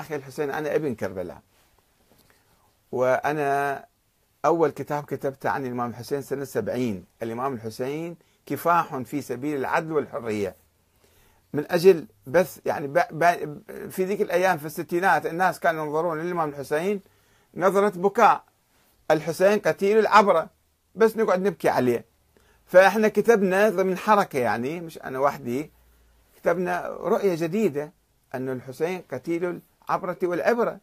أخي الحسين أنا ابن كربلاء. وأنا أول كتاب كتبته عن الإمام الحسين سنة سبعين. الإمام الحسين كفاح في سبيل العدل والحرية. من أجل بس يعني في ذيك الأيام في الستينات الناس كانوا ينظرون للإمام الحسين نظرة بكاء. الحسين قتيل العبرة بس نقعد نبكي عليه. فإحنا كتبنا ضمن حركة يعني مش أنا وحدي كتبنا رؤية جديدة أن الحسين قتيل العبرة والعبرة.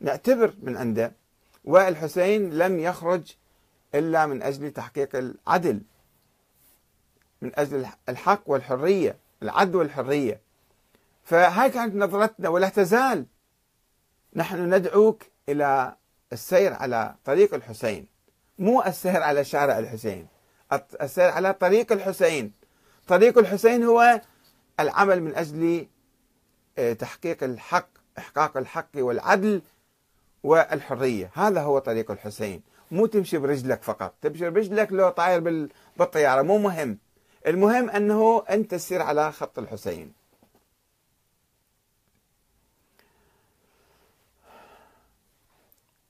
نعتبر من عنده والحسين لم يخرج إلا من أجل تحقيق العدل من أجل الحق والحرية العدل والحرية. فهاي كانت نظرتنا ولا تزال. نحن ندعوك إلى السير على طريق الحسين مو السير على شارع الحسين السير على طريق الحسين. طريق الحسين هو العمل من أجل آه، تحقيق الحق إحقاق الحق والعدل والحرية. هذا هو طريق الحسين. مو تمشي برجلك فقط. تمشي برجلك لو طاير بالطيارة. مو مهم. المهم أنه أنت تسير على خط الحسين.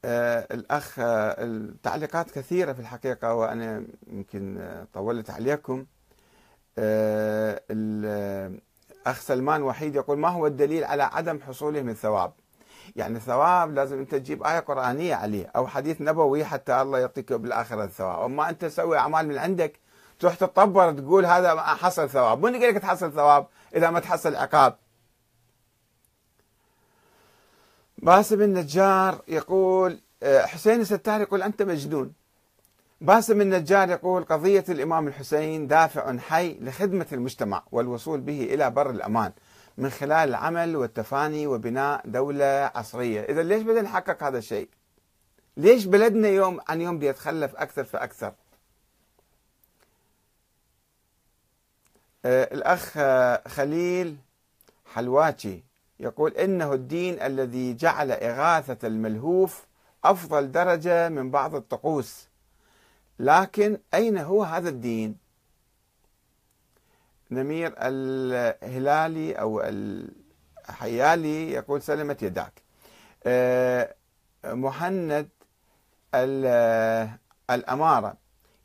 آه الأخ آه التعليقات كثيرة في الحقيقة وأنا يمكن آه طولت عليكم. الأخ سلمان وحيد يقول ما هو الدليل على عدم حصوله من ثواب يعني الثواب لازم أنت تجيب آية قرآنية عليه أو حديث نبوي حتى الله يعطيك بالآخرة الثواب. أما أنت تسوي أعمال من عندك تروح تطبر تقول هذا ما حصل ثواب. من قال لك تحصل ثواب إذا ما تحصل عقاب. باسم النجار يقول آه، حسين الستار يقول أنت مجنون. باسم النجار يقول قضية الإمام الحسين دافع حي لخدمة المجتمع والوصول به إلى بر الأمان من خلال العمل والتفاني وبناء دولة عصرية. إذا ليش بدنا نحقق هذا الشيء؟ ليش بلدنا يوم عن يوم بيتخلف أكثر فأكثر؟ آه، الأخ خليل حلواتي يقول إنه الدين الذي جعل إغاثة الملهوف أفضل درجة من بعض الطقوس. لكن أين هو هذا الدين؟ نمير الهلالي أو الحيالي يقول سلمت يداك. آه، مهند الأمارة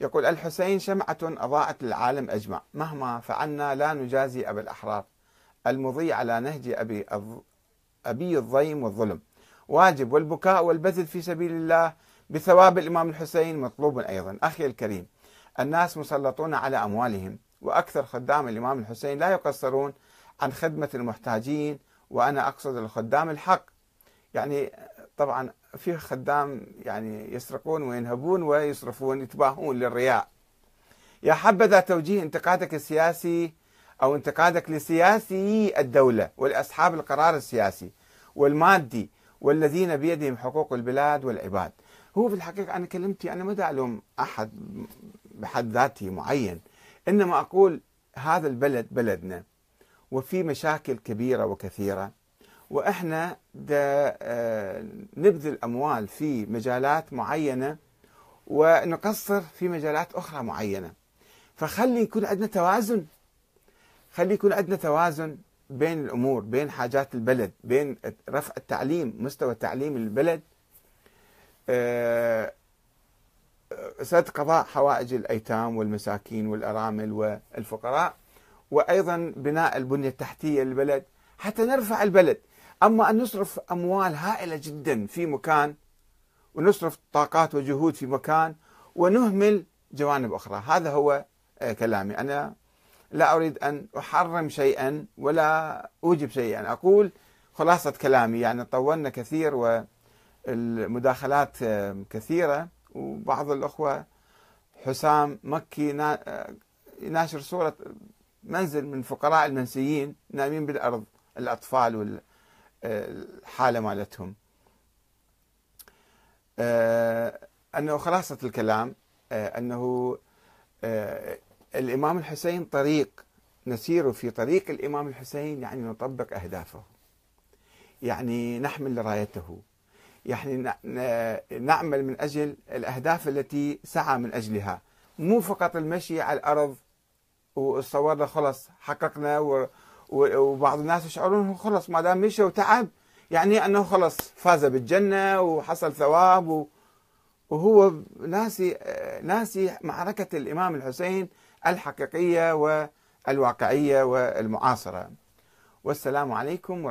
يقول الحسين شمعة أضاءت العالم أجمع. مهما فعلنا لا نجازي أبا الأحرار. المضي على نهج أبي أبي الضيم والظلم. واجب والبكاء والبذل في سبيل الله بثواب الإمام الحسين مطلوب أيضا. أخي الكريم الناس مسلطون على أموالهم وأكثر خدام الإمام الحسين لا يقصرون عن خدمة المحتاجين وأنا أقصد الخدام الحق. يعني طبعا في خدام يعني يسرقون وينهبون ويصرفون يتباهون للرياء. يا حبذا توجيه انتقادك السياسي أو انتقادك لسياسي الدولة ولأصحاب القرار السياسي والمادي والذين بيدهم حقوق البلاد والعباد. هو في الحقيقة أنا كلمتي أنا ما ألوم أحد بحد ذاته معين إنما أقول هذا البلد بلدنا وفي مشاكل كبيرة وكثيرة وإحنا آه، نبذل أموال في مجالات معينة ونقصر في مجالات أخرى معينة. فخلي يكون عندنا توازن. خلي يكون عندنا توازن بين الأمور بين حاجات البلد بين رفع التعليم مستوى تعليم البلد سد قضاء حوائج الأيتام والمساكين والأرامل والفقراء وأيضا بناء البنية التحتية للبلد حتى نرفع البلد. أما أن نصرف أموال هائلة جدا في مكان ونصرف طاقات وجهود في مكان ونهمل جوانب أخرى. هذا هو آه، كلامي. أنا لا أريد أن أحرم شيئا ولا أوجب شيئا. أقول خلاصة كلامي يعني طولنا كثير والمداخلات كثيرة. وبعض الأخوة حسام مكي ناشر صورة منزل من فقراء المنسيين نايمين بالأرض الأطفال والحالة مالتهم. آه، أنه خلاصة الكلام آه، أنه آه، الإمام الحسين طريق نسير في طريق الإمام الحسين يعني نطبق أهدافه. يعني نحمل رايته. يعني نعمل من أجل الأهداف التي سعى من أجلها. مو فقط المشي على الأرض وتصورنا خلص حققنا وبعض الناس يشعرون خلص ما دام مشى وتعب يعني أنه خلص فاز بالجنة وحصل ثواب وهو ناسي ناسي معركة الإمام الحسين الحقيقية والواقعية والمعاصرة. والسلام عليكم